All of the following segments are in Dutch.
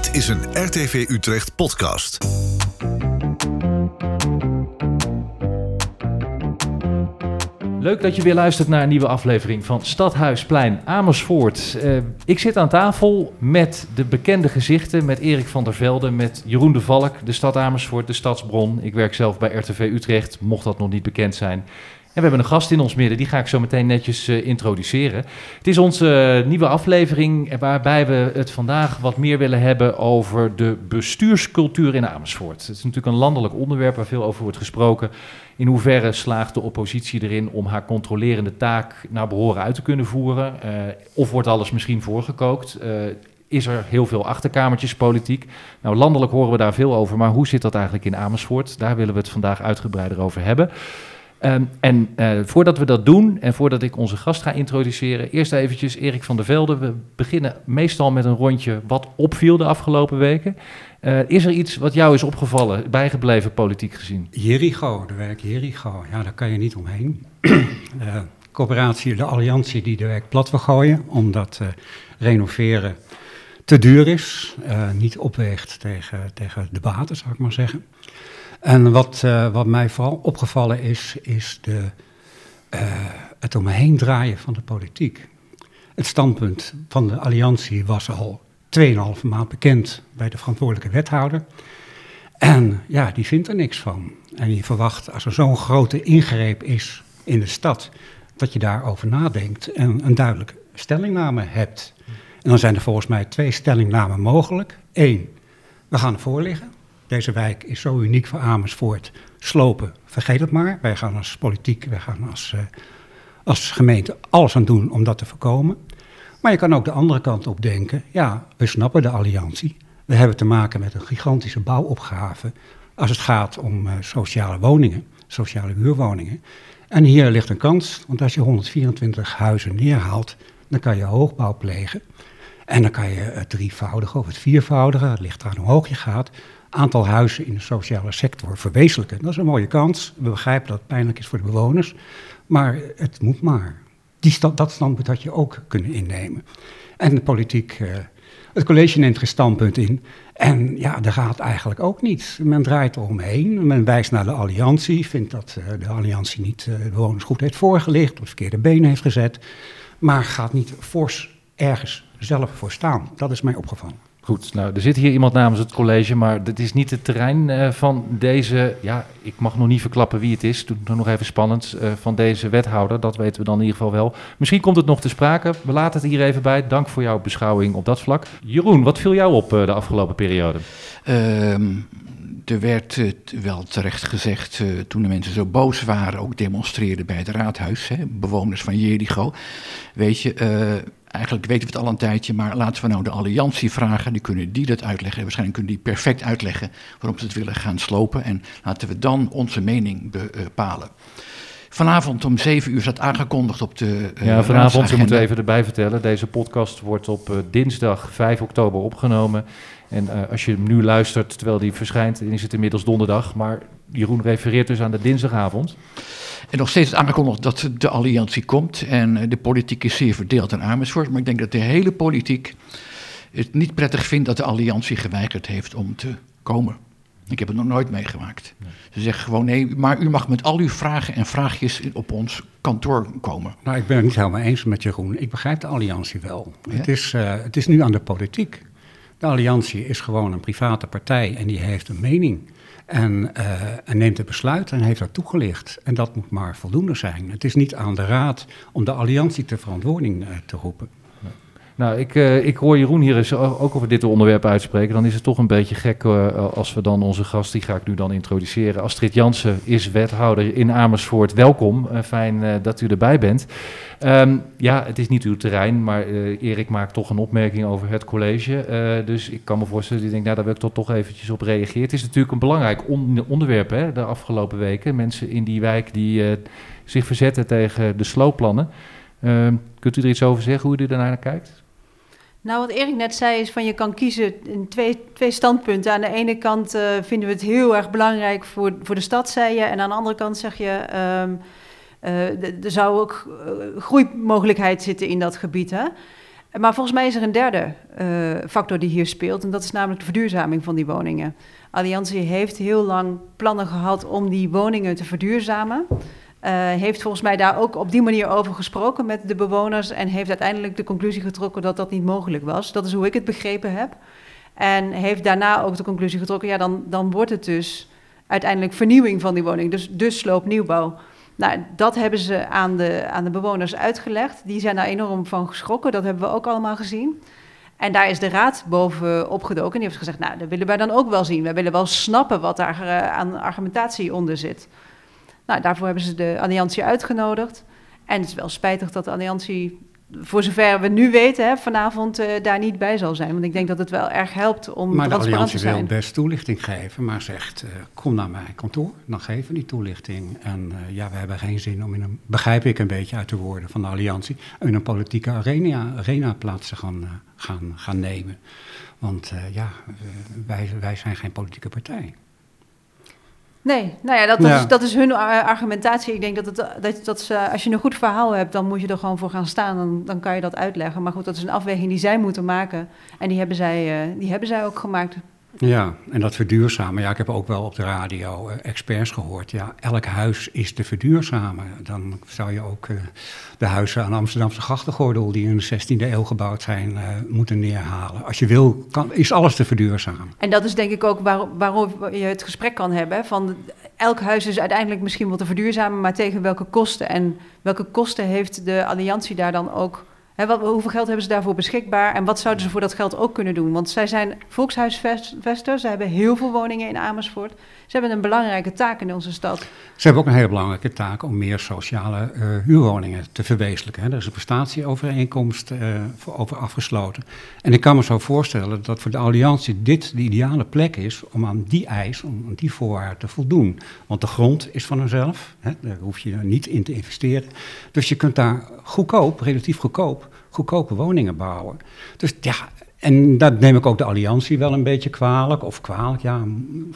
Dit is een RTV Utrecht podcast. Leuk dat je weer luistert naar een nieuwe aflevering van Stadhuisplein Amersfoort. Uh, ik zit aan tafel met de bekende gezichten, met Erik van der Velde, met Jeroen de Valk, de stad Amersfoort, de stadsbron. Ik werk zelf bij RTV Utrecht, mocht dat nog niet bekend zijn. En we hebben een gast in ons midden, die ga ik zo meteen netjes uh, introduceren. Het is onze uh, nieuwe aflevering waarbij we het vandaag wat meer willen hebben over de bestuurscultuur in Amersfoort. Het is natuurlijk een landelijk onderwerp waar veel over wordt gesproken. In hoeverre slaagt de oppositie erin om haar controlerende taak naar behoren uit te kunnen voeren? Of wordt alles misschien voorgekookt? is er heel veel achterkamertjespolitiek. Nou, landelijk horen we daar veel over, maar hoe zit dat eigenlijk in Amersfoort? Daar willen we het vandaag uitgebreider over hebben. Um, en uh, voordat we dat doen en voordat ik onze gast ga introduceren, eerst eventjes Erik van der Velde. We beginnen meestal met een rondje wat opviel de afgelopen weken. Uh, is er iets wat jou is opgevallen, bijgebleven politiek gezien? Jericho, de werk Jericho, ja, daar kan je niet omheen. de coöperatie, de alliantie die de werk plat wil gooien, omdat renoveren te duur is, niet opweegt tegen, tegen de baten, zou ik maar zeggen. En wat, uh, wat mij vooral opgevallen is, is de, uh, het om me heen draaien van de politiek. Het standpunt van de alliantie was al 2,5 maand bekend bij de verantwoordelijke wethouder. En ja, die vindt er niks van. En je verwacht, als er zo'n grote ingreep is in de stad, dat je daarover nadenkt en een duidelijke stellingname hebt. En dan zijn er volgens mij twee stellingnamen mogelijk. Eén, we gaan ervoor liggen. Deze wijk is zo uniek voor Amersfoort. Slopen, vergeet het maar. Wij gaan als politiek, wij gaan als, uh, als gemeente alles aan doen om dat te voorkomen. Maar je kan ook de andere kant op denken. Ja, we snappen de alliantie. We hebben te maken met een gigantische bouwopgave als het gaat om uh, sociale woningen, sociale huurwoningen. En hier ligt een kans, want als je 124 huizen neerhaalt, dan kan je hoogbouw plegen. En dan kan je het drievoudige of het viervoudige, het ligt eraan hoe hoog je gaat, aantal huizen in de sociale sector verwezenlijken. Dat is een mooie kans. We begrijpen dat het pijnlijk is voor de bewoners, maar het moet maar. Die dat standpunt had je ook kunnen innemen. En de politiek, uh, het college neemt geen standpunt in. En ja, daar gaat eigenlijk ook niet. Men draait eromheen, men wijst naar de alliantie, vindt dat uh, de alliantie niet uh, de bewoners goed heeft voorgelicht, op het verkeerde been heeft gezet, maar gaat niet fors ergens zelf voor staan. Dat is mij opgevallen. Goed, nou, er zit hier iemand namens het college, maar dit is niet het terrein uh, van deze, ja, ik mag nog niet verklappen wie het is, doe het nog even spannend, uh, van deze wethouder, dat weten we dan in ieder geval wel. Misschien komt het nog te sprake, we laten het hier even bij. Dank voor jouw beschouwing op dat vlak. Jeroen, wat viel jou op uh, de afgelopen periode? Um, er werd wel terecht gezegd, toen de mensen zo boos waren, ook demonstreerden bij het raadhuis, hè, bewoners van Jericho. Weet je, eigenlijk weten we het al een tijdje, maar laten we nou de alliantie vragen. Die kunnen die dat uitleggen. Waarschijnlijk kunnen die perfect uitleggen waarom ze het willen gaan slopen. En laten we dan onze mening bepalen. Vanavond om 7 uur staat aangekondigd op de. Uh, ja, vanavond, we moeten even erbij vertellen. Deze podcast wordt op uh, dinsdag 5 oktober opgenomen. En uh, als je hem nu luistert terwijl die verschijnt, dan is het inmiddels donderdag. Maar Jeroen refereert dus aan de dinsdagavond. En nog steeds aangekondigd dat de alliantie komt. En de politiek is zeer verdeeld in Amersfoort. Maar ik denk dat de hele politiek het niet prettig vindt dat de alliantie geweigerd heeft om te komen. Ik heb het nog nooit meegemaakt. Nee. Ze zeggen gewoon nee, maar u mag met al uw vragen en vraagjes op ons kantoor komen. Nou, ik ben het niet helemaal eens met Jeroen. Ik begrijp de alliantie wel. Ja? Het, is, uh, het is nu aan de politiek. De alliantie is gewoon een private partij en die heeft een mening. En, uh, en neemt een besluit en heeft dat toegelicht. En dat moet maar voldoende zijn. Het is niet aan de raad om de alliantie ter verantwoording uh, te roepen. Nou, ik, uh, ik hoor Jeroen hier eens ook over dit onderwerp uitspreken. Dan is het toch een beetje gek uh, als we dan onze gast, die ga ik nu dan introduceren. Astrid Jansen is wethouder in Amersfoort. Welkom, fijn dat u erbij bent. Um, ja, het is niet uw terrein, maar Erik maakt toch een opmerking over het college. dus ik kan me voorstellen, die denkt, nou, daar wil ik toch, toch eventjes op reageren. Het is natuurlijk een belangrijk on onderwerp hè, de afgelopen weken. Mensen in die wijk die zich verzetten tegen de sloopplannen. Ehm, kunt u er iets over zeggen, hoe u er naar kijkt? Nou, wat Erik net zei is van je kan kiezen in twee, twee standpunten. Aan de ene kant uh, vinden we het heel erg belangrijk voor, voor de stad, zei je. En aan de andere kant zeg je, um, uh, er zou ook uh, groeimogelijkheid zitten in dat gebied. Hè? Maar volgens mij is er een derde factor die hier speelt. En dat is namelijk de verduurzaming van die woningen. Alliantie heeft heel lang plannen gehad om die woningen te verduurzamen. Uh, heeft volgens mij daar ook op die manier over gesproken met de bewoners. En heeft uiteindelijk de conclusie getrokken dat dat niet mogelijk was. Dat is hoe ik het begrepen heb. En heeft daarna ook de conclusie getrokken: ja, dan, dan wordt het dus uiteindelijk vernieuwing van die woning. Dus, dus sloopnieuwbouw. Nou, dat hebben ze aan de, aan de bewoners uitgelegd. Die zijn daar enorm van geschrokken. Dat hebben we ook allemaal gezien. En daar is de raad boven opgedoken. En die heeft gezegd, nou, dat willen wij dan ook wel zien. Wij willen wel snappen wat daar uh, aan argumentatie onder zit. Nou, daarvoor hebben ze de alliantie uitgenodigd. En het is wel spijtig dat de alliantie voor zover we nu weten, hè, vanavond uh, daar niet bij zal zijn. Want ik denk dat het wel erg helpt om maar transparant te zijn. Maar de Alliantie wil best toelichting geven, maar zegt, uh, kom naar mijn kantoor, dan geven we die toelichting. En uh, ja, we hebben geen zin om in een, begrijp ik een beetje uit de woorden van de Alliantie, in een politieke arena, arena plaats te gaan, gaan, gaan nemen. Want ja, wij, wij zijn geen politieke partij. Nee, nou ja, dat, dat, Is, dat is hun argumentatie. Ik denk dat, het, dat, dat ze, als je een goed verhaal hebt, dan moet je er gewoon voor gaan staan. Dan, dan kan je dat uitleggen. Maar goed, dat is een afweging die zij moeten maken. En die hebben zij, uh, die hebben zij ook gemaakt. Ja, en dat verduurzamen. Ja, ik heb ook wel op de radio uh, experts gehoord. Ja, elk huis is te verduurzamen. Dan zou je ook uh, de huizen aan Amsterdamse grachtengordel... die in de 16e eeuw gebouwd zijn, uh, moeten neerhalen. Als je wil, is alles te verduurzamen. En dat is denk ik ook waar, waarom je het gesprek kan hebben. Van elk huis is uiteindelijk misschien wel te verduurzamen... maar tegen welke kosten? En welke kosten heeft de alliantie daar dan ook wat, hoeveel geld hebben ze daarvoor beschikbaar en wat zouden ze voor dat geld ook kunnen doen? Want zij zijn volkshuisvester, ze hebben heel veel woningen in Amersfoort. Ze hebben een belangrijke taak in onze stad. Ze hebben ook een hele belangrijke taak om meer sociale uh, huurwoningen te verwezenlijken. Hè. Er is een prestatieovereenkomst uh, voor over afgesloten. En ik kan me zo voorstellen dat voor de Alliantie dit de ideale plek is om aan die eis, om aan die voorwaarden te voldoen. Want de grond is van hunzelf, hè. daar hoef je niet in te investeren. Dus je kunt daar goedkoop, relatief goedkoop, goedkope woningen bouwen. Dus ja, en dat neem ik ook de alliantie wel een beetje kwalijk, of kwalijk, ja,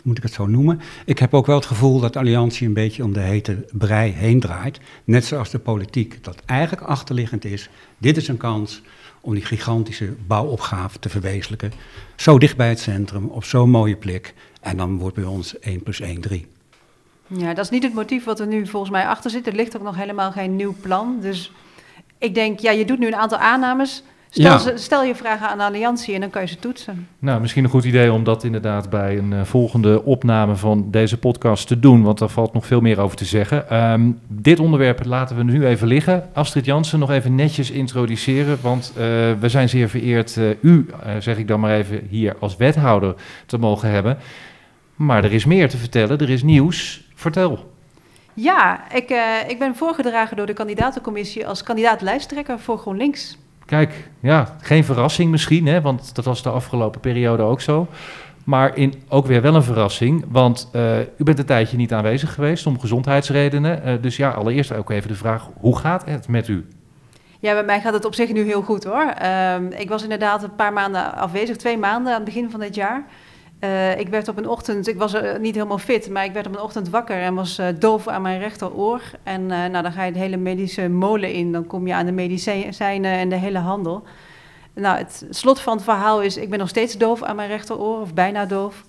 moet ik het zo noemen. Ik heb ook wel het gevoel dat de alliantie een beetje om de hete brei heen draait. Net zoals de politiek, dat eigenlijk achterliggend is. Dit is een kans om die gigantische bouwopgave te verwezenlijken. Zo dicht bij het centrum, op zo'n mooie plek. En dan wordt bij ons 1 plus 1 3. Ja, dat is niet het motief wat er nu volgens mij achter zit. Er ligt ook nog helemaal geen nieuw plan. Dus ik denk, ja, je doet nu een aantal aannames. Stel, ja. stel, je vragen aan de Alliantie en dan kan je ze toetsen. Nou, misschien een goed idee om dat inderdaad bij een uh, volgende opname van deze podcast te doen, want daar valt nog veel meer over te zeggen. Um, dit onderwerp laten we nu even liggen. Astrid Jansen nog even netjes introduceren, want uh, we zijn zeer vereerd uh, u, zeg ik dan maar even, hier als wethouder te mogen hebben. Maar er is meer te vertellen, er is nieuws. Vertel. Ja, ik, uh, ik ben voorgedragen door de kandidatencommissie als kandidaat-lijsttrekker voor GroenLinks. Kijk, ja, geen verrassing misschien, hè, want dat was de afgelopen periode ook zo. Maar in, ook weer wel een verrassing, want uh, u bent een tijdje niet aanwezig geweest om gezondheidsredenen. Uh, dus ja, allereerst ook even de vraag, hoe gaat het met u? Ja, bij mij gaat het op zich nu heel goed hoor. Uh, ik was inderdaad een paar maanden afwezig, twee maanden aan het begin van dit jaar. Uh, ik werd op een ochtend, ik was uh, niet helemaal fit, maar ik werd op een ochtend wakker en was uh, doof aan mijn rechteroor. En nou, dan ga je de hele medische molen in, dan kom je aan de medicijnen en de hele handel. Nou, het slot van het verhaal is, ik ben nog steeds doof aan mijn rechteroor, of bijna doof.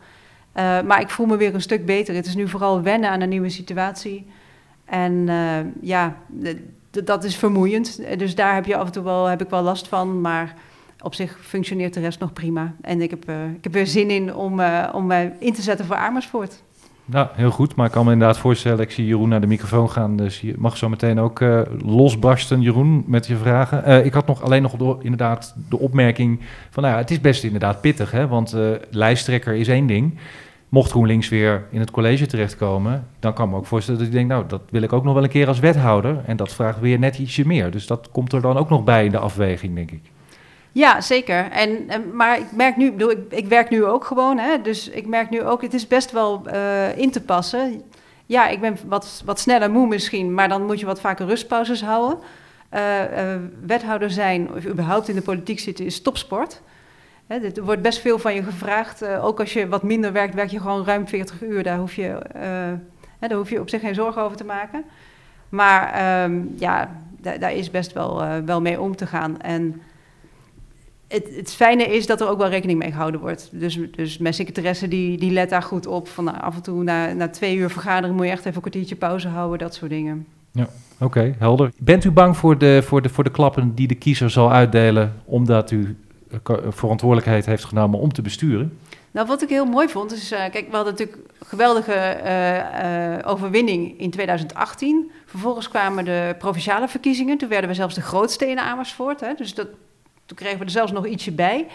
maar ik voel me weer een stuk beter. Het is nu vooral wennen aan een nieuwe situatie. En ja, dat is vermoeiend. Dus daar heb, je af en toe wel, heb ik wel last van, maar op zich functioneert de rest nog prima. En ik heb, uh, ik heb weer zin in om, uh, om mij in te zetten voor Amersfoort. Nou, heel goed. Maar ik kan me inderdaad voorstellen, ik zie Jeroen naar de microfoon gaan. Dus je mag zo meteen ook uh, losbarsten, Jeroen, met je vragen. ik had nog alleen nog door, inderdaad de opmerking van, nou ja, het is best inderdaad pittig. Hè? Want lijsttrekker is één ding. Mocht GroenLinks weer in het college terechtkomen, dan kan ik me ook voorstellen dat ik denk, nou, dat wil ik ook nog wel een keer als wethouder. En dat vraagt weer net ietsje meer. Dus dat komt er dan ook nog bij in de afweging, denk ik. Ja, zeker. En, maar ik merk nu, ik, ik werk nu ook gewoon, hè, dus ik merk nu ook, het is best wel uh, in te passen. Ja, ik ben wat, wat sneller moe misschien, maar dan moet je wat vaker rustpauzes houden. Uh, uh, wethouder zijn, of überhaupt in de politiek zitten, is topsport. Hè, er wordt best veel van je gevraagd. ook als je wat minder werkt, werk je gewoon ruim 40 uur. Daar hoef je, hè, daar hoef je op zich geen zorgen over te maken. Maar um, ja, daar is best wel, wel mee om te gaan. En het, het fijne is dat er ook wel rekening mee gehouden wordt. Dus, dus mijn secretaresse die, die let daar goed op. Van nou, af en toe na, na twee uur vergadering moet je echt even een kwartiertje pauze houden, dat soort dingen. Oké, helder. Bent u bang voor de, voor, de, voor de klappen die de kiezer zal uitdelen, omdat u eh, ko- verantwoordelijkheid heeft genomen om te besturen? Nou, wat ik heel mooi vond, is, eh, kijk, we hadden natuurlijk een geweldige eh, eh, overwinning in 2018. Vervolgens kwamen de provinciale verkiezingen. Toen werden we zelfs de grootste in Amersfoort. Hè, dus dat, toen kregen we er zelfs nog ietsje bij.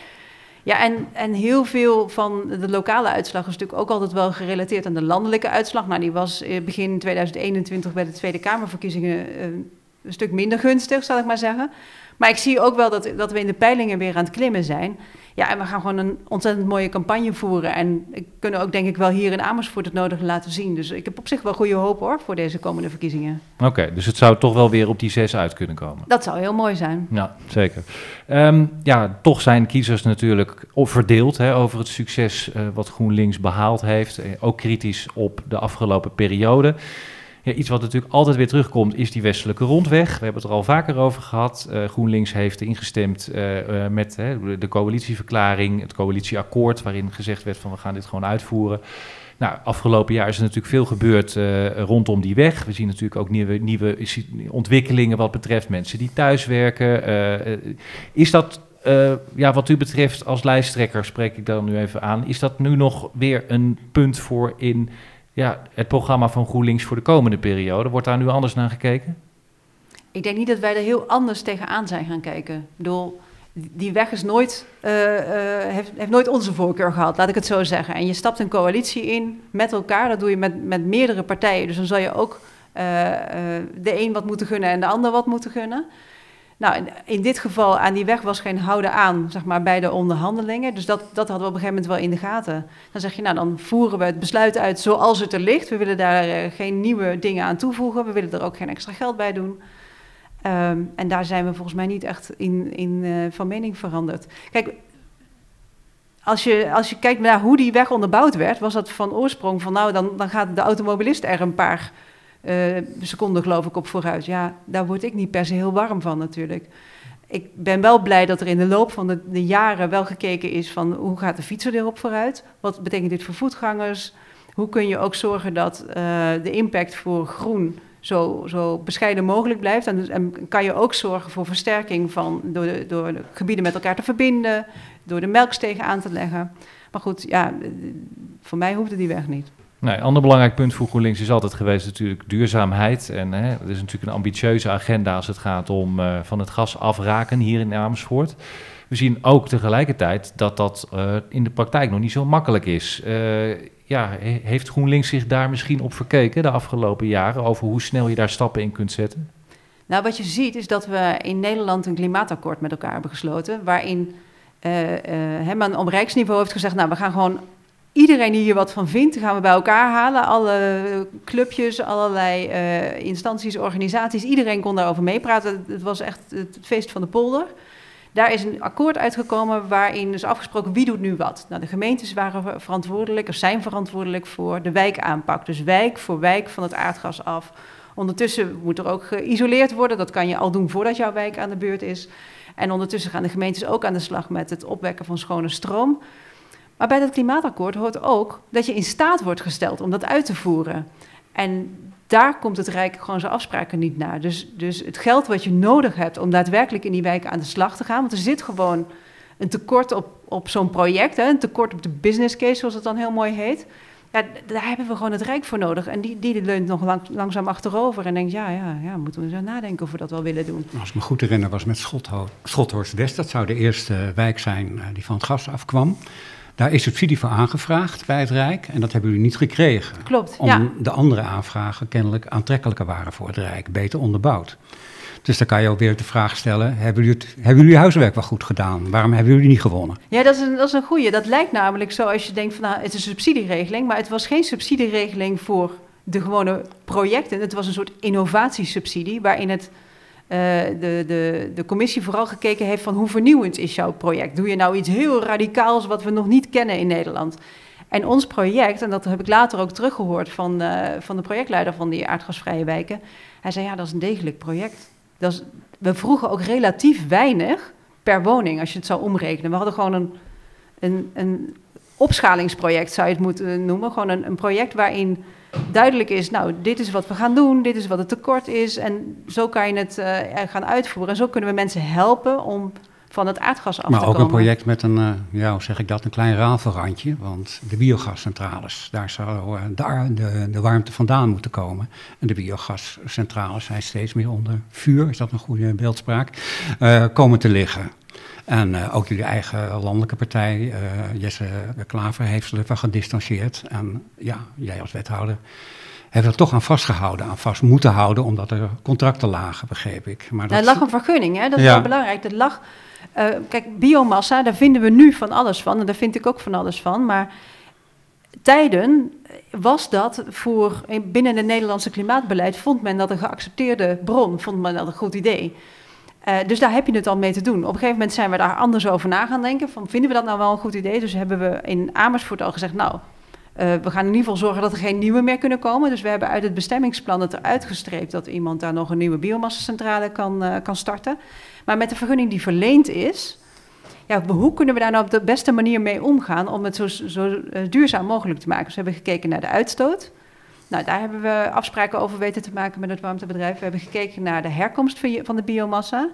Ja, en, en heel veel van de lokale uitslag is natuurlijk ook altijd wel gerelateerd aan de landelijke uitslag. Nou, die was eh, begin 2021 bij de Tweede Kamerverkiezingen eh, een stuk minder gunstig, zal ik maar zeggen. Maar ik zie ook wel dat, dat we in de peilingen weer aan het klimmen zijn. Ja, en we gaan gewoon een ontzettend mooie campagne voeren. En kunnen ook denk ik wel hier in Amersfoort het nodige laten zien. Dus ik heb op zich wel goede hoop hoor, voor deze komende verkiezingen. Oké, dus het zou toch wel weer op die zes uit kunnen komen. Dat zou heel mooi zijn. Ja, zeker. Ehm, ja, toch zijn kiezers natuurlijk verdeeld hè, over het succes eh, wat GroenLinks behaald heeft. Eh, ook kritisch op de afgelopen periode. Ja, iets wat natuurlijk altijd weer terugkomt is die westelijke rondweg. We hebben het er al vaker over gehad. Eh, GroenLinks heeft ingestemd eh, eh, met de coalitieverklaring, het coalitieakkoord, waarin gezegd werd van we gaan dit gewoon uitvoeren. Nou, afgelopen jaar is er natuurlijk veel gebeurd rondom die weg. We zien natuurlijk ook nieuwe, nieuwe ontwikkelingen wat betreft mensen die thuiswerken. Is dat, ja, wat u betreft als lijsttrekker, spreek ik dan nu even aan, is dat nu nog weer een punt voor in ja, het programma van GroenLinks voor de komende periode? Wordt daar nu anders naar gekeken? Ik denk niet dat wij er heel anders tegenaan zijn gaan kijken. Ik bedoel, die weg is nooit, eh, eh, heeft, heeft nooit onze voorkeur gehad, laat ik het zo zeggen. En je stapt een coalitie in met elkaar, dat doe je met, met meerdere partijen. Dus dan zal je ook eh, de een wat moeten gunnen en de ander wat moeten gunnen. Nou, in, in dit geval aan die weg was geen houden aan, zeg maar, bij de onderhandelingen. Dus dat, dat hadden we op een gegeven moment wel in de gaten. Dan zeg je, nou, dan voeren we het besluit uit zoals het er ligt. We willen daar eh, geen nieuwe dingen aan toevoegen. We willen er ook geen extra geld bij doen. Ehm, en daar zijn we volgens mij niet echt in, in eh, van mening veranderd. Kijk, als je, als je kijkt naar hoe die weg onderbouwd werd, was dat van oorsprong van nou, dan, dan gaat de automobilist er een paar eh, seconden geloof ik op vooruit. Ja, daar word ik niet per se heel warm van natuurlijk. Ik ben wel blij dat er in de loop van de, de jaren wel gekeken is van hoe gaat de fietser erop vooruit? Wat betekent dit voor voetgangers? Hoe kun je ook zorgen dat eh, de impact voor groen zo, zo bescheiden mogelijk blijft? En, kan je ook zorgen voor versterking van door de, door de gebieden met elkaar te verbinden, door de melkstegen aan te leggen. Maar goed, ja, voor mij hoefde die weg niet. Nee, een ander belangrijk punt voor GroenLinks is altijd geweest natuurlijk duurzaamheid. En hè, het is natuurlijk een ambitieuze agenda als het gaat om eh, van het gas afraken hier in Amersfoort. We zien ook tegelijkertijd dat dat eh, in de praktijk nog niet zo makkelijk is. Eh, ja, he- heeft GroenLinks zich daar misschien op verkeken de afgelopen jaren over hoe snel je daar stappen in kunt zetten? Nou, wat je ziet is dat we in Nederland een klimaatakkoord met elkaar hebben gesloten. Waarin eh eh Hemman op rijksniveau heeft gezegd: Nou, we gaan gewoon iedereen die hier wat van vindt, gaan we bij elkaar halen. Alle clubjes, allerlei eh, instanties, organisaties, iedereen kon daarover meepraten. Het was echt het feest van de polder. Daar is een akkoord uitgekomen waarin is afgesproken wie doet nu wat. Nou, de gemeentes waren verantwoordelijk, of zijn verantwoordelijk voor de wijkaanpak. Dus wijk voor wijk van het aardgas af. Ondertussen moet er ook geïsoleerd worden. Dat kan je al doen voordat jouw wijk aan de beurt is. En ondertussen gaan de gemeentes ook aan de slag met het opwekken van schone stroom. Maar bij dat klimaatakkoord hoort ook dat je in staat wordt gesteld om dat uit te voeren. En daar komt het Rijk gewoon zijn afspraken niet naar. Dus, dus het geld wat je nodig hebt om daadwerkelijk in die wijken aan de slag te gaan. Want er zit gewoon een tekort op, op zo'n project. Hè, een tekort op de business case, zoals het dan heel mooi heet. Ja, daar hebben we gewoon het Rijk voor nodig. En die, die leunt nog lang, langzaam achterover en denkt, ja, ja, ja, moeten we zo nadenken of we dat wel willen doen. Als ik me goed herinner was met Schotho Schothorst West. Dat zou de eerste wijk zijn eh, die van het gas afkwam. Daar is subsidie voor aangevraagd bij het Rijk en dat hebben jullie niet gekregen. Klopt, Om ja. de andere aanvragen kennelijk aantrekkelijker waren voor het Rijk, beter onderbouwd. Dus dan kan je ook weer de vraag stellen, hebben jullie, het, hebben jullie huiswerk wel goed gedaan? Waarom hebben jullie niet gewonnen? Ja, dat is een, dat is een goeie. Dat lijkt namelijk zo als je denkt van, nou, het is een subsidieregeling, maar het was geen subsidieregeling voor de gewone projecten. Het was een soort innovatiesubsidie waarin het, de, de, de commissie vooral gekeken heeft van hoe vernieuwend is jouw project? Doe je nou iets heel radicaals wat we nog niet kennen in Nederland? En ons project, en dat heb ik later ook teruggehoord van, eh, van de projectleider van die aardgasvrije wijken, hij zei ja, dat is een degelijk project. Dat is, we vroegen ook relatief weinig per woning, als je het zou omrekenen. We hadden gewoon een, een, een opschalingsproject, zou je het moeten noemen. Gewoon een, een project waarin duidelijk is, nou, dit is wat we gaan doen, dit is wat het tekort is. En zo kan je het uh, gaan uitvoeren. En zo kunnen we mensen helpen om van het aardgas af maar te komen. Maar ook een project met een, uh, ja, hoe zeg ik dat, een klein rafelrandje. Want de biogascentrales, daar zou uh, de, de, de, warmte vandaan moeten komen. En de biogascentrales zijn steeds meer onder vuur, is dat een goede beeldspraak, komen te liggen. En ook jullie eigen landelijke partij, Jesse Klaver, heeft zich ervan gedistanceerd. En ja, jij als wethouder heeft er toch aan vastgehouden, aan vast moeten houden, omdat er contracten lagen, begreep ik. Maar dat... Er lag een vergunning, hè? dat is ja. wel belangrijk. Er lag, uh, kijk, biomassa, daar vinden we nu van alles van, en daar vind ik ook van alles van, maar tijden was dat voor, binnen het Nederlandse klimaatbeleid, vond men dat een geaccepteerde bron, vond men dat een goed idee. Uh, dus daar heb je het al mee te doen. Op een gegeven moment zijn we daar anders over na gaan denken. Van, vinden we dat nou wel een goed idee? Dus hebben we in Amersfoort al gezegd, nou, uh, we gaan in ieder geval zorgen dat er geen nieuwe meer kunnen komen. Dus we hebben uit het bestemmingsplan het eruit gestreept dat iemand daar nog een nieuwe biomassacentrale kan, uh, kan starten. Maar met de vergunning die verleend is, ja, hoe kunnen we daar nou op de beste manier mee omgaan om het zo, zo duurzaam mogelijk te maken? Dus we hebben gekeken naar de uitstoot. Nou, daar hebben we afspraken over weten te maken met het warmtebedrijf. We hebben gekeken naar de herkomst van de biomassa.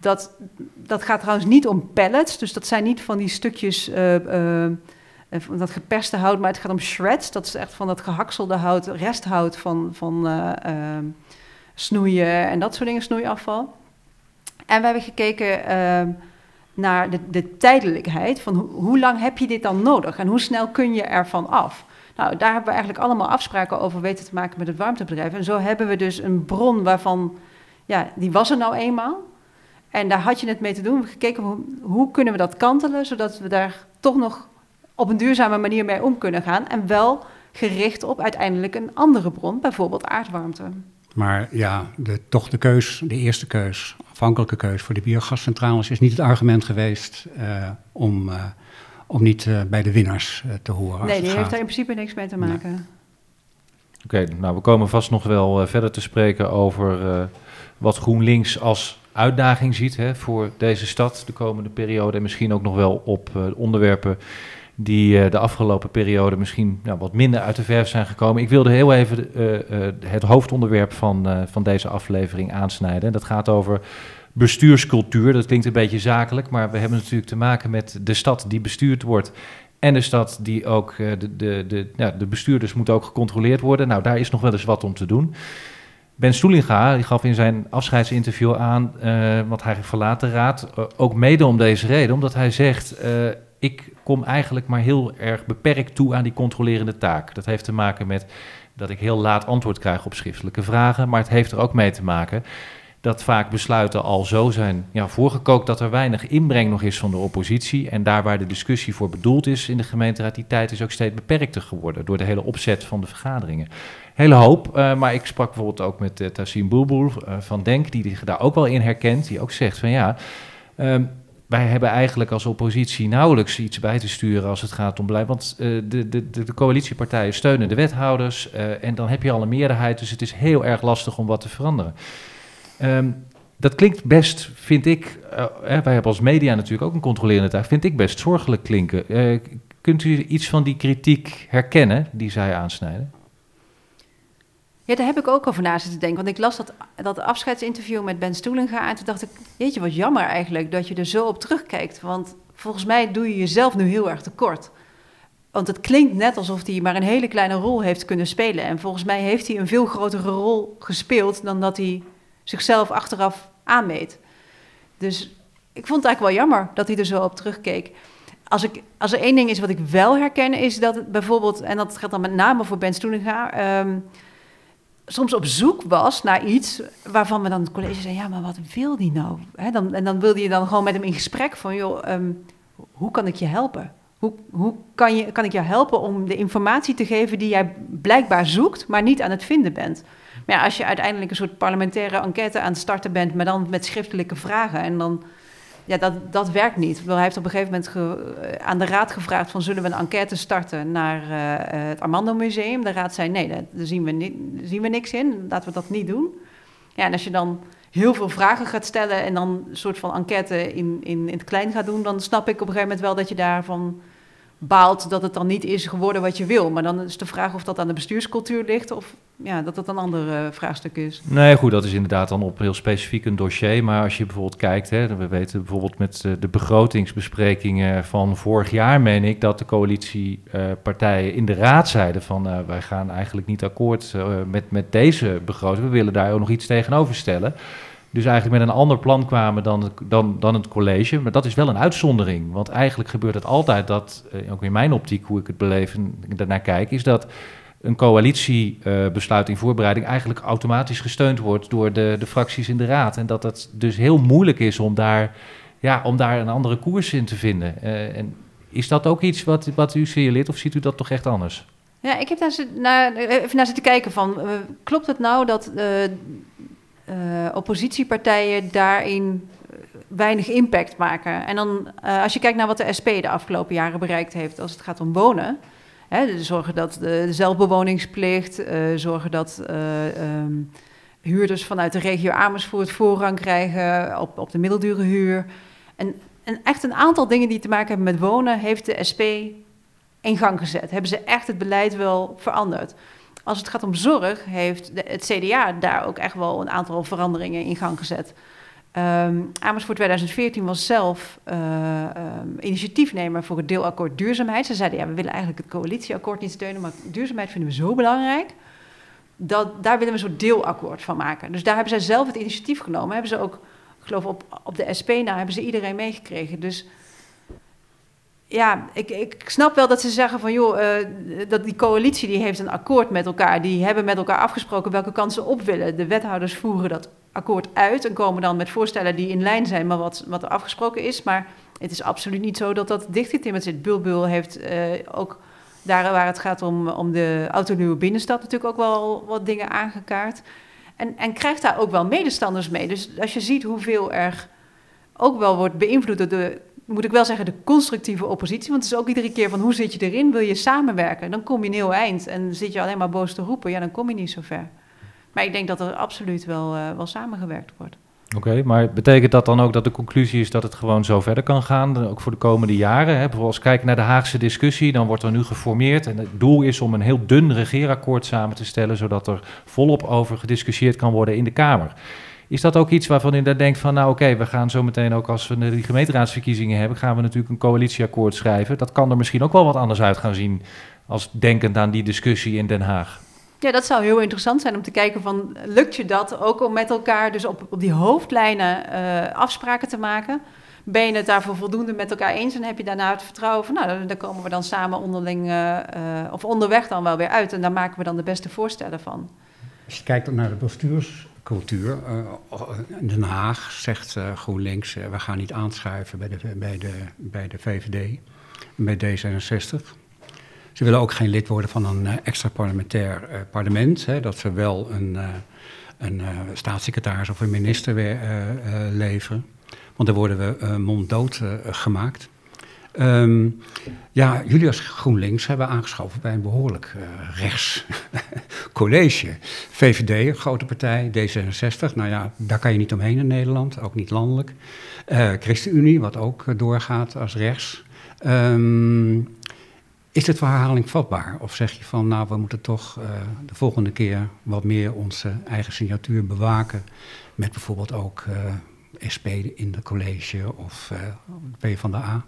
Dat, dat gaat trouwens niet om pellets, dus dat zijn niet van die stukjes van dat geperste hout, maar het gaat om shreds. Dat is echt van dat gehakselde hout, resthout van, van uh, uh, snoeien en dat soort dingen, snoeiafval. En we hebben gekeken uh, naar de, de, tijdelijkheid, van ho hoe lang heb je dit dan nodig en hoe snel kun je ervan af? Nou, daar hebben we eigenlijk allemaal afspraken over weten te maken met het warmtebedrijf. En zo hebben we dus een bron waarvan, ja, die was er nou eenmaal. En daar had je het mee te doen. We gekeken hoe, kunnen we dat kantelen, zodat we daar toch nog op een duurzame manier mee om kunnen gaan. En wel gericht op uiteindelijk een andere bron, bijvoorbeeld aardwarmte. Maar ja, de, toch de keus, de eerste keus, afhankelijke keus voor de biogascentrales is niet het argument geweest uh, om, uh, om niet uh, bij de winnaars te horen. Nee, die heeft daar in principe niks mee te maken. Nee. Oké, okay, nou we komen vast nog wel verder te spreken over wat GroenLinks als uitdaging ziet hè, voor deze stad de komende periode. En misschien ook nog wel op onderwerpen die uh, de afgelopen periode misschien nou, wat minder uit de verf zijn gekomen. Ik wilde heel even uh, uh, het hoofdonderwerp van, van deze aflevering aansnijden. Dat gaat over bestuurscultuur. Dat klinkt een beetje zakelijk, maar we hebben natuurlijk te maken met de stad die bestuurd wordt. En de stad die ook, de, de, de, ja, de bestuurders moeten ook gecontroleerd worden. Nou, daar is nog wel eens wat om te doen. Ben Stoelinga die gaf in zijn afscheidsinterview aan, want hij verlaat de raad, ook mede om deze reden. Omdat hij zegt, ik kom eigenlijk maar heel erg beperkt toe aan die controlerende taak. Dat heeft te maken met dat ik heel laat antwoord krijg op schriftelijke vragen, maar het heeft er ook mee te maken dat vaak besluiten al zo zijn ja, voorgekookt dat er weinig inbreng nog is van de oppositie. En daar waar de discussie voor bedoeld is in de gemeenteraad, die tijd is ook steeds beperkter geworden door de hele opzet van de vergaderingen. Hele hoop, uh, maar ik sprak bijvoorbeeld ook met uh, Tassim Boelboel uh, van Denk, die zich daar ook wel in herkent, die ook zegt van ja, um, wij hebben eigenlijk als oppositie nauwelijks iets bij te sturen als het gaat om beleid. Want de, de, de, coalitiepartijen steunen de wethouders en dan heb je al een meerderheid. Dus het is heel erg lastig om wat te veranderen. Um, dat klinkt best, vind ik, uh, wij hebben als media natuurlijk ook een controlerende taak, vind ik best zorgelijk klinken. kunt u iets van die kritiek herkennen die zij aansnijden? Ja, daar heb ik ook over na zitten denken. Want ik las dat, dat afscheidsinterview met Ben Stoelinga en toen dacht ik, jeetje, wat jammer eigenlijk dat je er zo op terugkijkt. Want volgens mij doe je jezelf nu heel erg tekort. Want het klinkt net alsof hij maar een hele kleine rol heeft kunnen spelen. En volgens mij heeft hij een veel grotere rol gespeeld dan dat hij zichzelf achteraf aanmeet. Dus ik vond het eigenlijk wel jammer dat hij er zo op terugkeek. Als, ik, als er één ding is wat ik wel herken, is dat bijvoorbeeld, en dat geldt dan met name voor Ben Stoelinga... Um, soms op zoek was naar iets waarvan we dan het college zei, ja, maar wat wil die nou? Dan, en dan wilde je dan gewoon met hem in gesprek van, joh, um, hoe kan ik je helpen? Hoe, hoe kan, je, kan ik jou helpen om de informatie te geven die jij blijkbaar zoekt, maar niet aan het vinden bent? Maar ja, als je uiteindelijk een soort parlementaire enquête aan het starten bent, maar dan met schriftelijke vragen en dan ja, dat, dat werkt niet. Hij heeft op een gegeven moment ge, aan de raad gevraagd van zullen we een enquête starten naar uh, het Armando Museum. De raad zei nee, daar zien we, zien we niks in, laten we dat niet doen. Ja, en als je dan heel veel vragen gaat stellen en dan een soort van enquête in, in, in het klein gaat doen, dan snap ik op een gegeven moment wel dat je daarvan baalt dat het dan niet is geworden wat je wil. Maar dan is de vraag of dat aan de bestuurscultuur ligt of ja, dat dat een ander uh, vraagstuk is. Nee, goed, dat is inderdaad dan op heel specifiek een dossier. Maar als je bijvoorbeeld kijkt, hè, we weten bijvoorbeeld met de, de begrotingsbesprekingen van vorig jaar, meen ik, dat de coalitiepartijen uh, in de raad zeiden van wij gaan eigenlijk niet akkoord eh, met, met deze begroting. We willen daar ook nog iets tegenover stellen. Dus eigenlijk met een ander plan kwamen dan, dan, dan het college. Maar dat is wel een uitzondering. Want eigenlijk gebeurt het altijd dat, eh, ook in mijn optiek, hoe ik het beleef en daarnaar kijk, is dat een coalitiebesluit in voorbereiding eigenlijk automatisch gesteund wordt door de, de fracties in de raad. En dat het dus heel moeilijk is om daar, ja, om daar een andere koers in te vinden. Uh, en is dat ook iets wat, wat u signaleert of ziet u dat toch echt anders? Ja, ik heb daar naar, even naar zitten kijken van, klopt het nou dat oppositiepartijen daarin weinig impact maken. En dan, uh, als je kijkt naar wat de SP de afgelopen jaren bereikt heeft als het gaat om wonen. Hè, zorgen dat de, zelfbewoningsplicht, zorgen dat um, huurders vanuit de regio Amersfoort voorrang krijgen op, op de middeldure huur. En, en echt een aantal dingen die te maken hebben met wonen, heeft de SP in gang gezet. Hebben ze echt het beleid wel veranderd. Als het gaat om zorg, heeft het CDA daar ook echt wel een aantal veranderingen in gang gezet. Um, Amersfoort 2014 was zelf uh, um, initiatiefnemer voor het deelakkoord duurzaamheid. Ze zeiden, ja, we willen eigenlijk het coalitieakkoord niet steunen, maar duurzaamheid vinden we zo belangrijk. Dat, daar willen we een soort deelakkoord van maken. Dus daar hebben zij zelf het initiatief genomen. Hebben ze ook, ik geloof op, op de SP na, hebben ze iedereen meegekregen. Dus ja, ik, ik snap wel dat ze zeggen van joh, uh, dat die coalitie die heeft een akkoord met elkaar. Die hebben met elkaar afgesproken welke kansen op willen. De wethouders voeren dat akkoord uit en komen dan met voorstellen die in lijn zijn met wat, wat er afgesproken is. Maar het is absoluut niet zo dat dat dichtgetimmerd zit. Bulbul heeft uh, ook daar waar het gaat om, om de autoluwe binnenstad natuurlijk ook wel wat dingen aangekaart. En, en krijgt daar ook wel medestanders mee. Dus als je ziet hoeveel er ook wel wordt beïnvloed door de moet ik wel zeggen, de constructieve oppositie. Want het is ook iedere keer van hoe zit je erin? Wil je samenwerken? Dan kom je een heel eind. En zit je alleen maar boos te roepen, ja, dan kom je niet zo ver. Maar ik denk dat er absoluut wel, uh, wel samengewerkt wordt. Oké, maar betekent dat dan ook dat de conclusie is dat het gewoon zo verder kan gaan, ook voor de komende jaren? Hè? Bijvoorbeeld als kijken naar de Haagse discussie, dan wordt er nu geformeerd en het doel is om een heel dun regeerakkoord samen te stellen, zodat er volop over gediscussieerd kan worden in de Kamer. Is dat ook iets waarvan u daar denkt van, nou oké, okay, we gaan zo meteen ook als we die gemeenteraadsverkiezingen hebben, gaan we natuurlijk een coalitieakkoord schrijven. Dat kan er misschien ook wel wat anders uit gaan zien als denkend aan die discussie in Den Haag. Ja, dat zou heel interessant zijn om te kijken van, lukt je dat ook om met elkaar dus op, op die hoofdlijnen uh, afspraken te maken? Ben je het daarvoor voldoende met elkaar eens en heb je daarna het vertrouwen van, nou, daar komen we dan samen onderling uh, uh, of onderweg dan wel weer uit en daar maken we dan de beste voorstellen van. Als je kijkt naar de bestuurs cultuur. In Den Haag zegt uh, GroenLinks, uh, we gaan niet aanschuiven bij de, bij de, bij de VVD en bij D66. Ze willen ook geen lid worden van een extra parlementair parlement. Hè, dat ze wel een, een staatssecretaris of een minister weer leveren. Want dan worden we monddood gemaakt. Um, ja, jullie als GroenLinks hebben aangeschoven bij een behoorlijk uh, rechts college. VVD, grote partij, D66, nou ja, daar kan je niet omheen in Nederland, ook niet landelijk. Uh, ChristenUnie, wat ook uh, doorgaat als rechts. Um, is het voor herhaling vatbaar? Of zeg je van, nou, we moeten toch de volgende keer wat meer onze eigen signatuur bewaken, met bijvoorbeeld ook SP in het college of P van de A?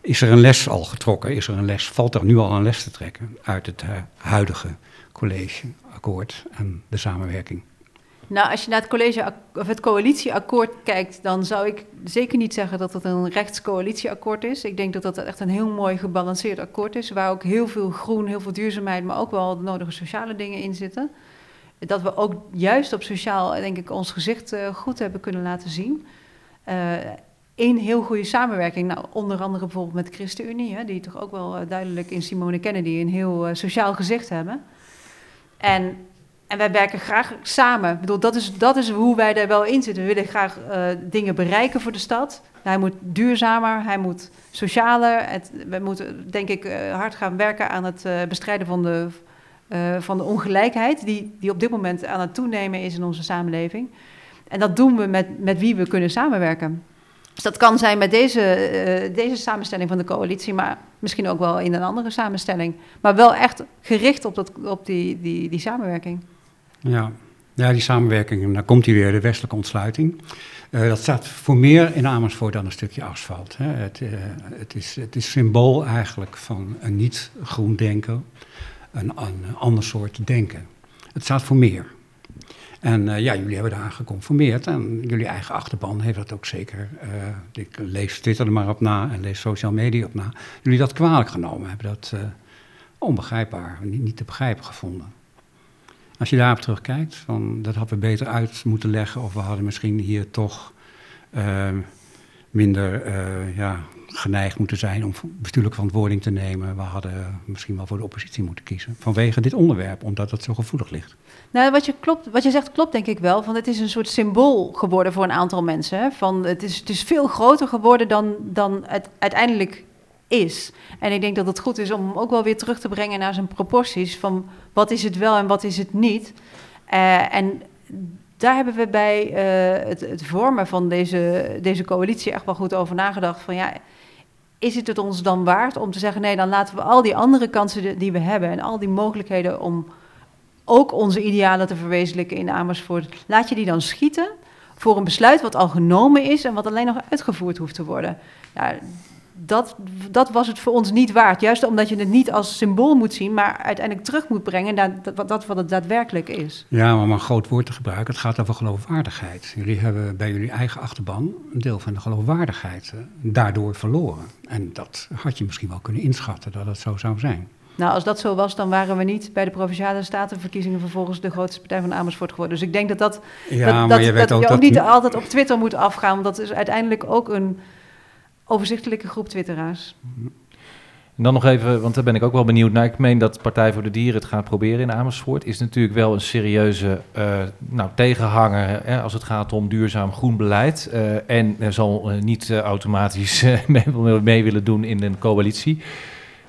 Is er een les al getrokken? Is er een les, valt er nu al een les te trekken uit het uh, huidige collegeakkoord en de samenwerking? Nou, als je naar het, college, of het coalitieakkoord kijkt, dan zou ik zeker niet zeggen dat het een rechtscoalitieakkoord is. Ik denk dat dat echt een heel mooi gebalanceerd akkoord is, waar ook heel veel groen, heel veel duurzaamheid, maar ook wel de nodige sociale dingen in zitten. Dat we ook juist op sociaal, denk ik, ons gezicht uh, goed hebben kunnen laten zien. Uh, één heel goede samenwerking. Nou, onder andere bijvoorbeeld met ChristenUnie, hè, die toch ook wel uh, duidelijk in Simone Kennedy een heel uh, sociaal gezicht hebben. En, en wij werken graag samen. Ik bedoel, dat is, dat is hoe wij daar wel in zitten. We willen graag uh, dingen bereiken voor de stad. Hij moet duurzamer, hij moet socialer. Het, we moeten, denk ik, hard gaan werken aan het bestrijden van de, van de ongelijkheid... Die, die op dit moment aan het toenemen is in onze samenleving. En dat doen we met, met wie we kunnen samenwerken. Dus dat kan zijn met deze, eh, deze samenstelling van de coalitie, maar misschien ook wel in een andere samenstelling. Maar wel echt gericht op, dat, op die, die, die samenwerking. Ja. ja, die samenwerking, en dan komt hier weer de westelijke ontsluiting. Uh, dat staat voor meer in Amersfoort dan een stukje asfalt. Hè. Het, uh, het, is, het is symbool eigenlijk van een niet-groen denken, een, een ander soort denken. Het staat voor meer. En uh, ja, jullie hebben daar geconformeerd en jullie eigen achterban heeft dat ook zeker. Uh, ik lees Twitter er maar op na en lees social media op na. Jullie dat kwalijk genomen hebben, dat uh, onbegrijpbaar, niet, niet, te begrijpen gevonden. Als je daarop terugkijkt, van, dat hadden we beter uit moeten leggen of we hadden misschien hier toch minder ja, geneigd moeten zijn om bestuurlijke verantwoording te nemen. We hadden misschien wel voor de oppositie moeten kiezen vanwege dit onderwerp, omdat het zo gevoelig ligt. Nou, wat je, klopt, wat je zegt klopt denk ik wel. Van het is een soort symbool geworden voor een aantal mensen. Hè? Van het, is, het is veel groter geworden dan, dan het uiteindelijk is. En ik denk dat het goed is om ook wel weer terug te brengen naar zijn proporties. Van wat is het wel en wat is het niet. Uh, en daar hebben we bij uh, het, het, vormen van deze, deze coalitie echt wel goed over nagedacht. Van ja, is het het ons dan waard om te zeggen: nee, dan laten we al die andere kansen die we hebben en al die mogelijkheden om ook onze idealen te verwezenlijken in Amersfoort, laat je die dan schieten voor een besluit wat al genomen is en wat alleen nog uitgevoerd hoeft te worden. Dat, dat was het voor ons niet waard. Juist omdat je het niet als symbool moet zien, maar uiteindelijk terug moet brengen naar dat, dat wat het daadwerkelijk is. Ja, maar om een groot woord te gebruiken, het gaat over geloofwaardigheid. Jullie hebben bij jullie eigen achterban een deel van de geloofwaardigheid uh, daardoor verloren. En dat had je misschien wel kunnen inschatten dat het zo zou zijn. Nou, als dat zo was, dan waren we niet bij de provinciale statenverkiezingen vervolgens de grootste partij van Amersfoort geworden. Dus ik denk dat dat, ja, dat, je, dat, dat ook je ook niet altijd op Twitter moet afgaan, want dat is uiteindelijk ook een overzichtelijke groep twitteraars. En dan nog even, want daar ben ik ook wel benieuwd naar. Ik meen dat Partij voor de Dieren het gaat proberen in Amersfoort. Is natuurlijk wel een serieuze uh, nou, tegenhanger hè, als het gaat om duurzaam groen beleid. Uh, en zal uh, niet automatisch mee, mee, willen doen in een coalitie.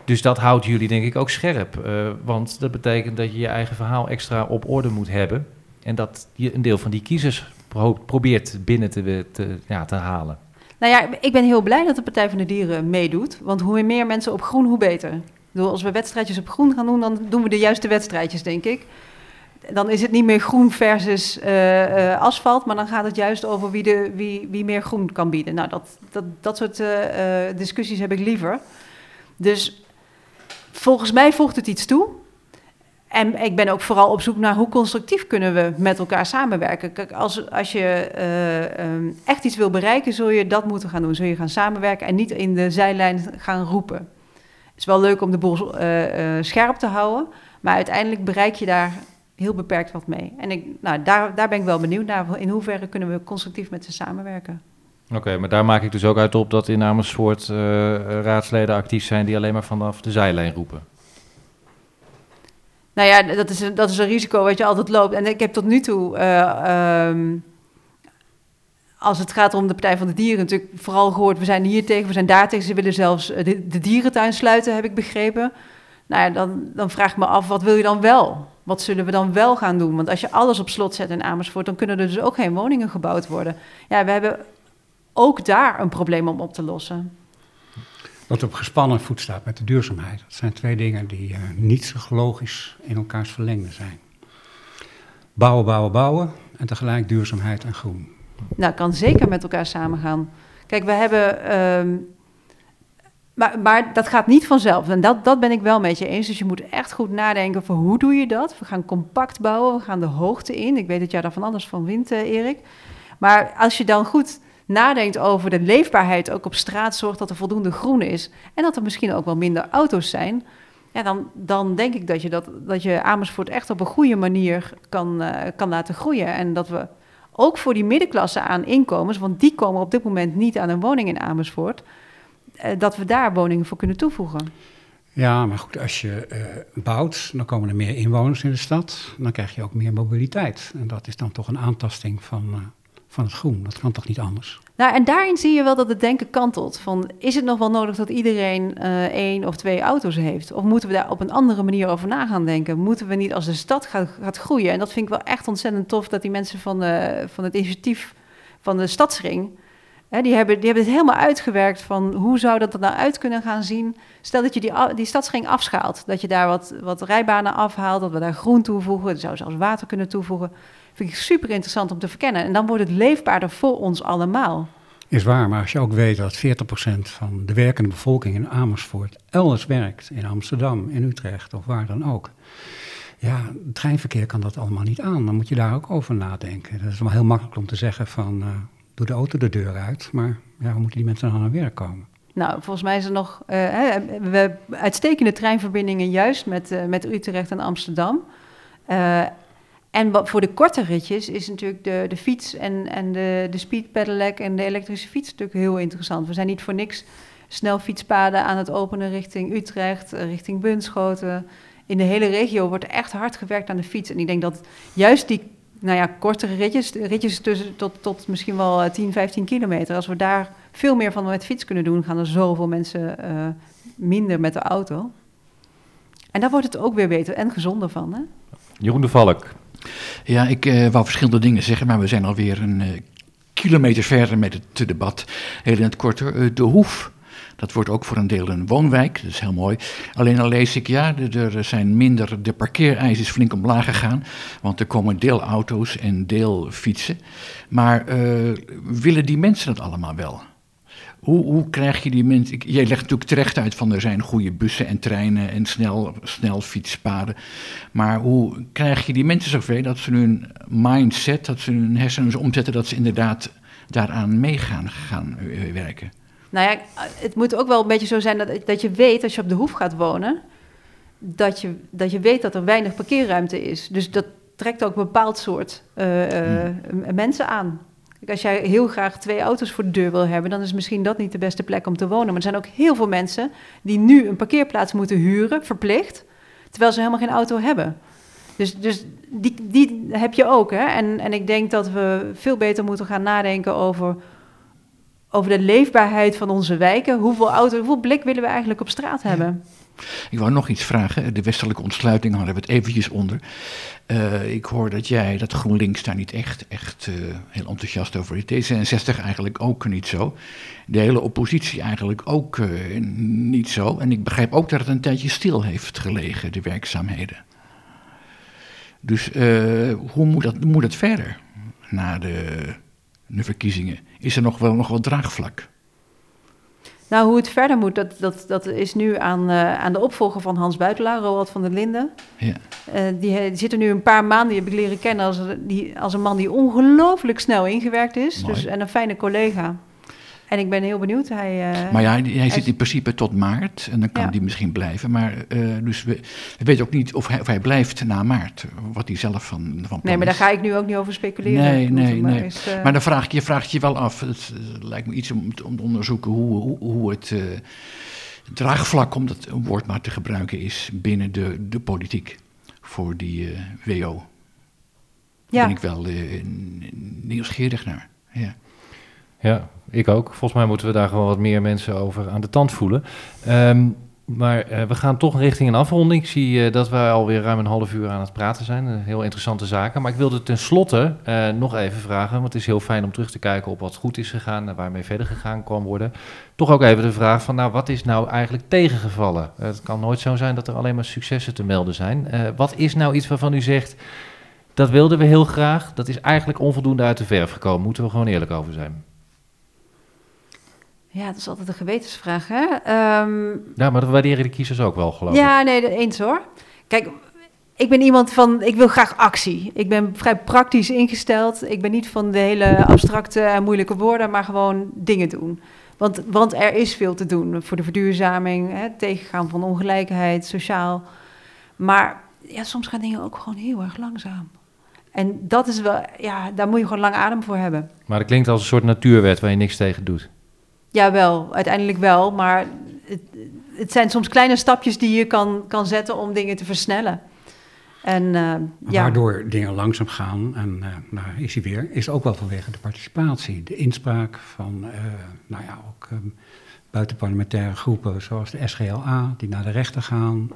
Dus dat houdt jullie denk ik ook scherp. want dat betekent dat je je eigen verhaal extra op orde moet hebben. En dat je een deel van die kiezers pro probeert binnen te, ja, te halen. Nou ja, ik ben heel blij dat de Partij van de Dieren meedoet. Want hoe meer mensen op groen, hoe beter. Als we wedstrijdjes op groen gaan doen, dan doen we de juiste wedstrijdjes, denk ik. Dan is het niet meer groen versus uh, uh, asfalt, maar dan gaat het juist over wie, de, wie, wie meer groen kan bieden. Nou, dat, dat, dat soort uh, discussies heb ik liever. Dus volgens mij voegt het iets toe. En ik ben ook vooral op zoek naar hoe constructief kunnen we met elkaar samenwerken. Kijk, als, als je uh, um, echt iets wil bereiken, zul je dat moeten gaan doen. Zul je gaan samenwerken en niet in de zijlijn gaan roepen. Het is wel leuk om de boel uh, uh, scherp te houden, maar uiteindelijk bereik je daar heel beperkt wat mee. En ik, nou, daar, daar ben ik wel benieuwd naar. In hoeverre kunnen we constructief met ze samenwerken? Oké, maar daar maak ik dus ook uit op dat in Amersfoort raadsleden actief zijn die alleen maar vanaf de zijlijn roepen. Nou ja, dat is, een, dat is een risico wat je altijd loopt. En ik heb tot nu toe, uh, um, als het gaat om de Partij van de Dieren, natuurlijk vooral gehoord: we zijn hier tegen, we zijn daar tegen. Ze willen zelfs de, de dierentuin sluiten, heb ik begrepen. Nou ja, dan, dan vraag ik me af, wat wil je dan wel? Wat zullen we dan wel gaan doen? Want als je alles op slot zet in Amersfoort, dan kunnen er dus ook geen woningen gebouwd worden. Ja, we hebben ook daar een probleem om op te lossen wat op gespannen voet staat met de duurzaamheid. Dat zijn twee dingen die uh, niet zo logisch in elkaars verlengde zijn. Bouwen, bouwen, bouwen en tegelijk duurzaamheid en groen. Nou, kan zeker met elkaar samengaan. Kijk, we hebben. Um, maar, maar, dat gaat niet vanzelf. En dat, dat ben ik wel met je eens. Dus je moet echt goed nadenken van hoe doe je dat? We gaan compact bouwen, we gaan de hoogte in. Ik weet dat jij daar van alles van vindt, uh, Erik. Maar als je dan goed nadenkt over de leefbaarheid ook op straat, zorgt dat er voldoende groen is en dat er misschien ook wel minder auto's zijn, ja, dan, dan denk ik dat je, dat, dat je Amersfoort echt op een goede manier kan, uh, kan laten groeien. En dat we ook voor die middenklasse aan inkomens, want die komen op dit moment niet aan een woning in Amersfoort, uh, dat we daar woningen voor kunnen toevoegen. Ja, maar goed, als je uh, bouwt, dan komen er meer inwoners in de stad. Dan krijg je ook meer mobiliteit. En dat is dan toch een aantasting van, van het groen. Dat kan toch niet anders? Nou, en daarin zie je wel dat het denken kantelt. Van, is het nog wel nodig dat iedereen uh, één of twee auto's heeft? Of moeten we daar op een andere manier over na gaan denken? Moeten we niet als de stad gaat, gaat groeien? En dat vind ik wel echt ontzettend tof dat die mensen van, de, van het initiatief van de Stadsring... Hè, die, hebben, die hebben het helemaal uitgewerkt van hoe zou dat er nou uit kunnen gaan zien. Stel dat je die, die stadsring afschaalt, dat je daar wat, wat rijbanen afhaalt, dat we daar groen toevoegen, er zou zelfs water kunnen toevoegen. Vind ik super interessant om te verkennen. En dan wordt het leefbaarder voor ons allemaal. Is waar, maar als je ook weet dat 40% van de werkende bevolking in Amersfoort elders werkt, in Amsterdam, in Utrecht of waar dan ook. Ja, het treinverkeer kan dat allemaal niet aan. Dan moet je daar ook over nadenken. Dat is wel heel makkelijk om te zeggen van, uh, doe de auto de deur uit. Maar ja, hoe moeten die mensen dan aan werk komen? Nou, volgens mij is er nog uh, we hebben uitstekende treinverbindingen juist met, uh, met Utrecht en Amsterdam. En voor de korte ritjes is natuurlijk de, de fiets en, en de, de speed pedelec en de elektrische fiets natuurlijk heel interessant. We zijn niet voor niks snel fietspaden aan het openen richting Utrecht, eh, richting Bunschoten. In de hele regio wordt echt hard gewerkt aan de fiets. En ik denk dat juist die nou ja, kortere ritjes, ritjes tussen tot, tot misschien wel 10, eh, 15 kilometer, als we daar veel meer van met fiets kunnen doen, gaan er zoveel mensen uh, minder met de auto. En daar wordt het ook weer beter en gezonder van. Hè? Jeroen de Valk, ja, ik uh, wou verschillende dingen zeggen, maar we zijn alweer een uh, kilometer verder met het debat. Heel in het korte, de Hoef. Dat wordt ook voor een deel een woonwijk, dat is heel mooi. Alleen al lees ik, ja, er zijn minder, de parkeereis is flink omlaag gegaan. Want er komen deelauto's en deelfietsen. Maar willen die mensen dat allemaal wel? Hoe, hoe krijg je die mensen... Jij legt natuurlijk terecht uit van er zijn goede bussen en treinen en snel, snel fietspaden. Maar hoe krijg je die mensen zover dat ze hun mindset, dat ze hun hersenen omzetten, dat ze inderdaad daaraan meegaan gaan eh, werken? Nou ja, het moet ook wel een beetje zo zijn dat, dat je weet als je op de hoef gaat wonen, dat je, dat je weet dat er weinig parkeerruimte is. Dus dat trekt ook een bepaald soort uh, uh, mensen aan als jij heel graag twee auto's voor de deur wil hebben, dan is misschien dat niet de beste plek om te wonen. Maar er zijn ook heel veel mensen die nu een parkeerplaats moeten huren, verplicht, terwijl ze helemaal geen auto hebben. Dus, dus die, die heb je ook. Hè? En, en ik denk dat we veel beter moeten gaan nadenken over, over de leefbaarheid van onze wijken. Hoeveel, auto, hoeveel blik willen we eigenlijk op straat hebben? Ik wou nog iets vragen. De westelijke ontsluiting hadden we het eventjes onder. Uh, ik hoor dat jij, dat GroenLinks daar niet echt, echt uh, heel enthousiast over is. D66 eigenlijk ook niet zo. De hele oppositie eigenlijk ook uh, niet zo. En ik begrijp ook dat het een tijdje stil heeft gelegen, de werkzaamheden. Dus hoe moet dat, moet dat verder na de, de verkiezingen? Is er nog wel nog wat draagvlak? Nou, hoe het verder moet, dat, dat, dat is nu aan, uh, aan de opvolger van Hans Buitelaar, Roald van der Linden. Ja. Uh, die, die, zit er nu een paar maanden, die heb ik leren kennen als, die, als een man die ongelooflijk snel ingewerkt is. Dus, en een fijne collega. En ik ben heel benieuwd. Hij, uh, maar ja, hij, hij zit in principe tot maart en dan kan hij misschien blijven. Maar uh, dus we, we, weten ook niet of hij, of hij, blijft na maart, wat hij zelf van, van Nee, maar daar ga ik nu ook niet over speculeren. Nee, nee, maar nee. Is, uh... Maar dan vraag ik je, vraag je wel af. Het lijkt me iets om, om te onderzoeken hoe, hoe, hoe het draagvlak, om dat woord maar te gebruiken, is binnen de, de politiek voor die WO. Daar ja. ben ik wel nieuwsgierig naar. Ja. Ja, ik ook. Volgens mij moeten we daar gewoon wat meer mensen over aan de tand voelen. Um, maar uh, we gaan toch richting een afronding. Ik zie uh, dat we alweer ruim een half uur aan het praten zijn. Uh, heel interessante zaken. Maar ik wilde tenslotte nog even vragen, want het is heel fijn om terug te kijken op wat goed is gegaan en waarmee verder gegaan kan worden. Toch ook even de vraag van, nou, wat is nou eigenlijk tegengevallen? het kan nooit zo zijn dat er alleen maar successen te melden zijn. wat is nou iets waarvan u zegt, dat wilden we heel graag, dat is eigenlijk onvoldoende uit de verf gekomen. Moeten we gewoon eerlijk over zijn. Ja, dat is altijd een gewetensvraag, hè? Um, ja, maar dat waarderen de kiezers ook wel, geloof ik. Ja, nee, eens hoor. Kijk, ik ben iemand van, ik wil graag actie. Ik ben vrij praktisch ingesteld. Ik ben niet van de hele abstracte en moeilijke woorden, maar gewoon dingen doen. Want, want er is veel te doen voor de verduurzaming, hè, tegengaan van ongelijkheid, sociaal. Maar ja, soms gaan dingen ook gewoon heel erg langzaam. En dat is wel, ja, daar moet je gewoon lang adem voor hebben. Maar het klinkt als een soort natuurwet waar je niks tegen doet. Ja, wel, uiteindelijk wel. Maar het, het, zijn soms kleine stapjes die je kan, kan zetten om dingen te versnellen. En, ja. Waardoor dingen langzaam gaan, en uh, is hij weer, is ook wel vanwege de participatie. De inspraak van, uh, nou ja, ook um, buitenparlementaire groepen zoals de SGLA, die naar de rechter gaan.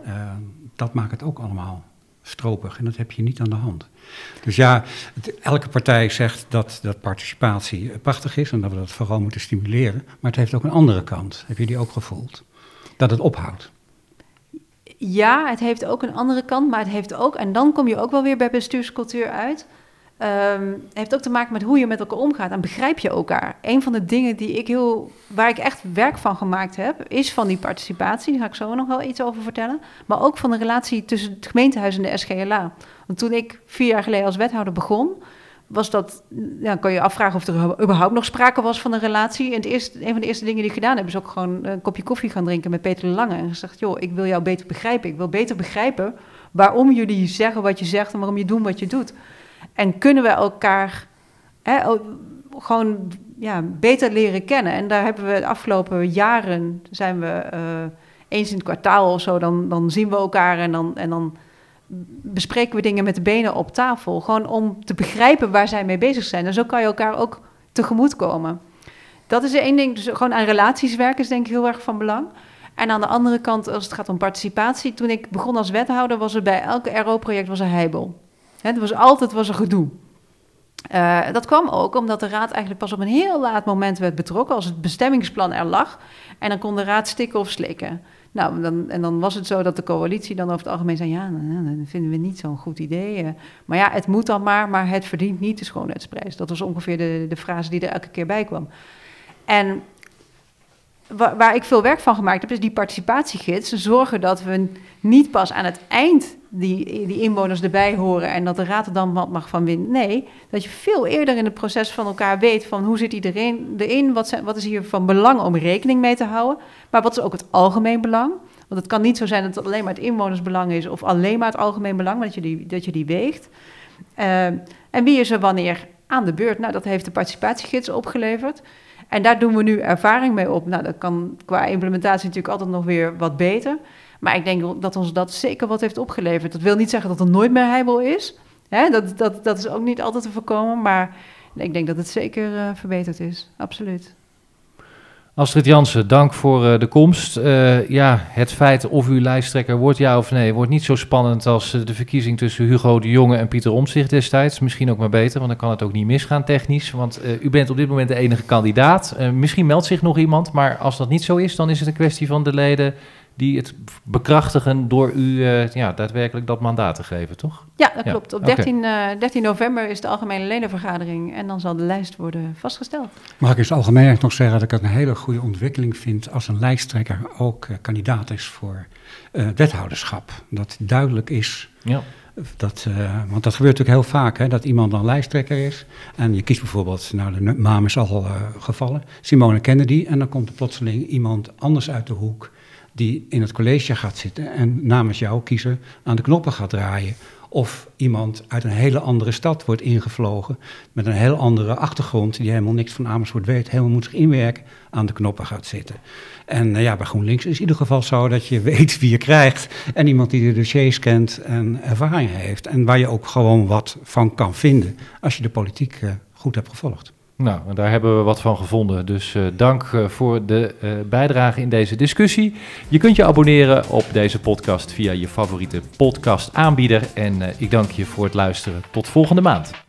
dat maakt het ook allemaal stropig en dat heb je niet aan de hand. Dus ja, elke partij zegt dat, dat participatie prachtig is en dat we dat vooral moeten stimuleren. Maar het heeft ook een andere kant. Heb je die ook gevoeld? Dat het ophoudt. Ja, het heeft ook een andere kant, maar het heeft ook, en dan kom je ook wel weer bij bestuurscultuur uit. Um, heeft ook te maken met hoe je met elkaar omgaat en begrijp je elkaar. Een van de dingen die ik heel, waar ik echt werk van gemaakt heb, is van die participatie. Daar ga ik zo nog wel iets over vertellen. Maar ook van de relatie tussen het gemeentehuis en de SGLA. Want toen ik vier jaar geleden als wethouder begon, was dat, ja, kan je afvragen of er überhaupt nog sprake was van een relatie. En het eerste, een van de eerste dingen die ik gedaan heb, is ook gewoon een kopje koffie gaan drinken met Peter Lange. En gezegd, joh, ik wil jou beter begrijpen. Ik wil beter begrijpen waarom jullie zeggen wat je zegt en waarom je doet wat je doet. En kunnen we elkaar hè, gewoon ja, beter leren kennen. En daar hebben we de afgelopen jaren, zijn we uh, eens in het kwartaal of zo, dan, dan zien we elkaar en dan... En dan bespreken we dingen met de benen op tafel. Gewoon om te begrijpen waar zij mee bezig zijn. En zo kan je elkaar ook tegemoet komen. Dat is één ding. Dus gewoon aan relaties werken is denk ik heel erg van belang. En aan de andere kant, als het gaat om participatie. Toen ik begon als wethouder, was er bij elke RO-project was een heibel. Het was altijd was een gedoe. Uh, dat kwam ook omdat de raad eigenlijk pas op een heel laat moment werd betrokken, als het bestemmingsplan er lag. En dan kon de raad stikken of slikken. Nou, dan, en dan was het zo dat de coalitie dan over het algemeen zei: ja, nou, nou dat vinden we niet zo'n goed idee. Eh. Maar ja, het moet dan maar, maar het verdient niet de schoonheidsprijs. Dat was ongeveer de, de frase die er elke keer bij kwam. En waar, ik veel werk van gemaakt heb, is die participatiegids. Zorgen dat we niet pas aan het eind die, die inwoners erbij horen en dat de raad er dan wat mag van winnen. Nee, dat je veel eerder in het proces van elkaar weet van hoe zit iedereen erin, wat, zijn, wat is hier van belang om rekening mee te houden, maar wat is ook het algemeen belang. Want het kan niet zo zijn dat het alleen maar het inwonersbelang is of alleen maar het algemeen belang, dat je die, dat je die weegt. Uh, en wie is er wanneer aan de beurt? Nou, dat heeft de participatiegids opgeleverd. En daar doen we nu ervaring mee op. Nou, dat kan qua implementatie natuurlijk altijd nog weer wat beter. Maar ik denk dat ons dat zeker wat heeft opgeleverd. Dat wil niet zeggen dat er nooit meer heibel is. Hè? Dat, dat, dat is ook niet altijd te voorkomen. Maar ik denk dat het zeker uh, verbeterd is. Absoluut. Astrid Jansen, dank voor uh, de komst. Uh, ja, het feit of u lijsttrekker wordt, ja of nee, wordt niet zo spannend als de verkiezing tussen Hugo de Jonge en Pieter Omtzigt destijds. Misschien ook maar beter, want dan kan het ook niet misgaan technisch. Want u bent op dit moment de enige kandidaat. misschien meldt zich nog iemand, maar als dat niet zo is, dan is het een kwestie van de leden die het bekrachtigen door u uh, ja, daadwerkelijk dat mandaat te geven, toch? Ja, dat klopt. Op 13, okay. uh, 13, november is de algemene ledenvergadering en dan zal de lijst worden vastgesteld. Mag ik in het algemeen nog zeggen dat ik het een hele goede ontwikkeling vind als een lijsttrekker ook uh, kandidaat is voor wethouderschap. Dat duidelijk is. Ja. Dat, want dat gebeurt natuurlijk heel vaak, hè, dat iemand dan lijsttrekker is. En je kiest bijvoorbeeld, nou de naam is al gevallen, Simone Kennedy. En dan komt er plotseling iemand anders uit de hoek die in het college gaat zitten en namens jou kiezen aan de knoppen gaat draaien. Of iemand uit een hele andere stad wordt ingevlogen met een heel andere achtergrond, die helemaal niks van Amersfoort weet, helemaal moet zich inwerken, aan de knoppen gaat zitten. En uh, ja, bij GroenLinks is in ieder geval zo dat je weet wie je krijgt en iemand die de dossiers kent en ervaring heeft. En waar je ook gewoon wat van kan vinden als je de politiek uh, goed hebt gevolgd. Nou, daar hebben we wat van gevonden. Dus uh, dank uh, voor de uh, bijdrage in deze discussie. Je kunt je abonneren op deze podcast via je favoriete podcast aanbieder. En ik dank je voor het luisteren. Tot volgende maand.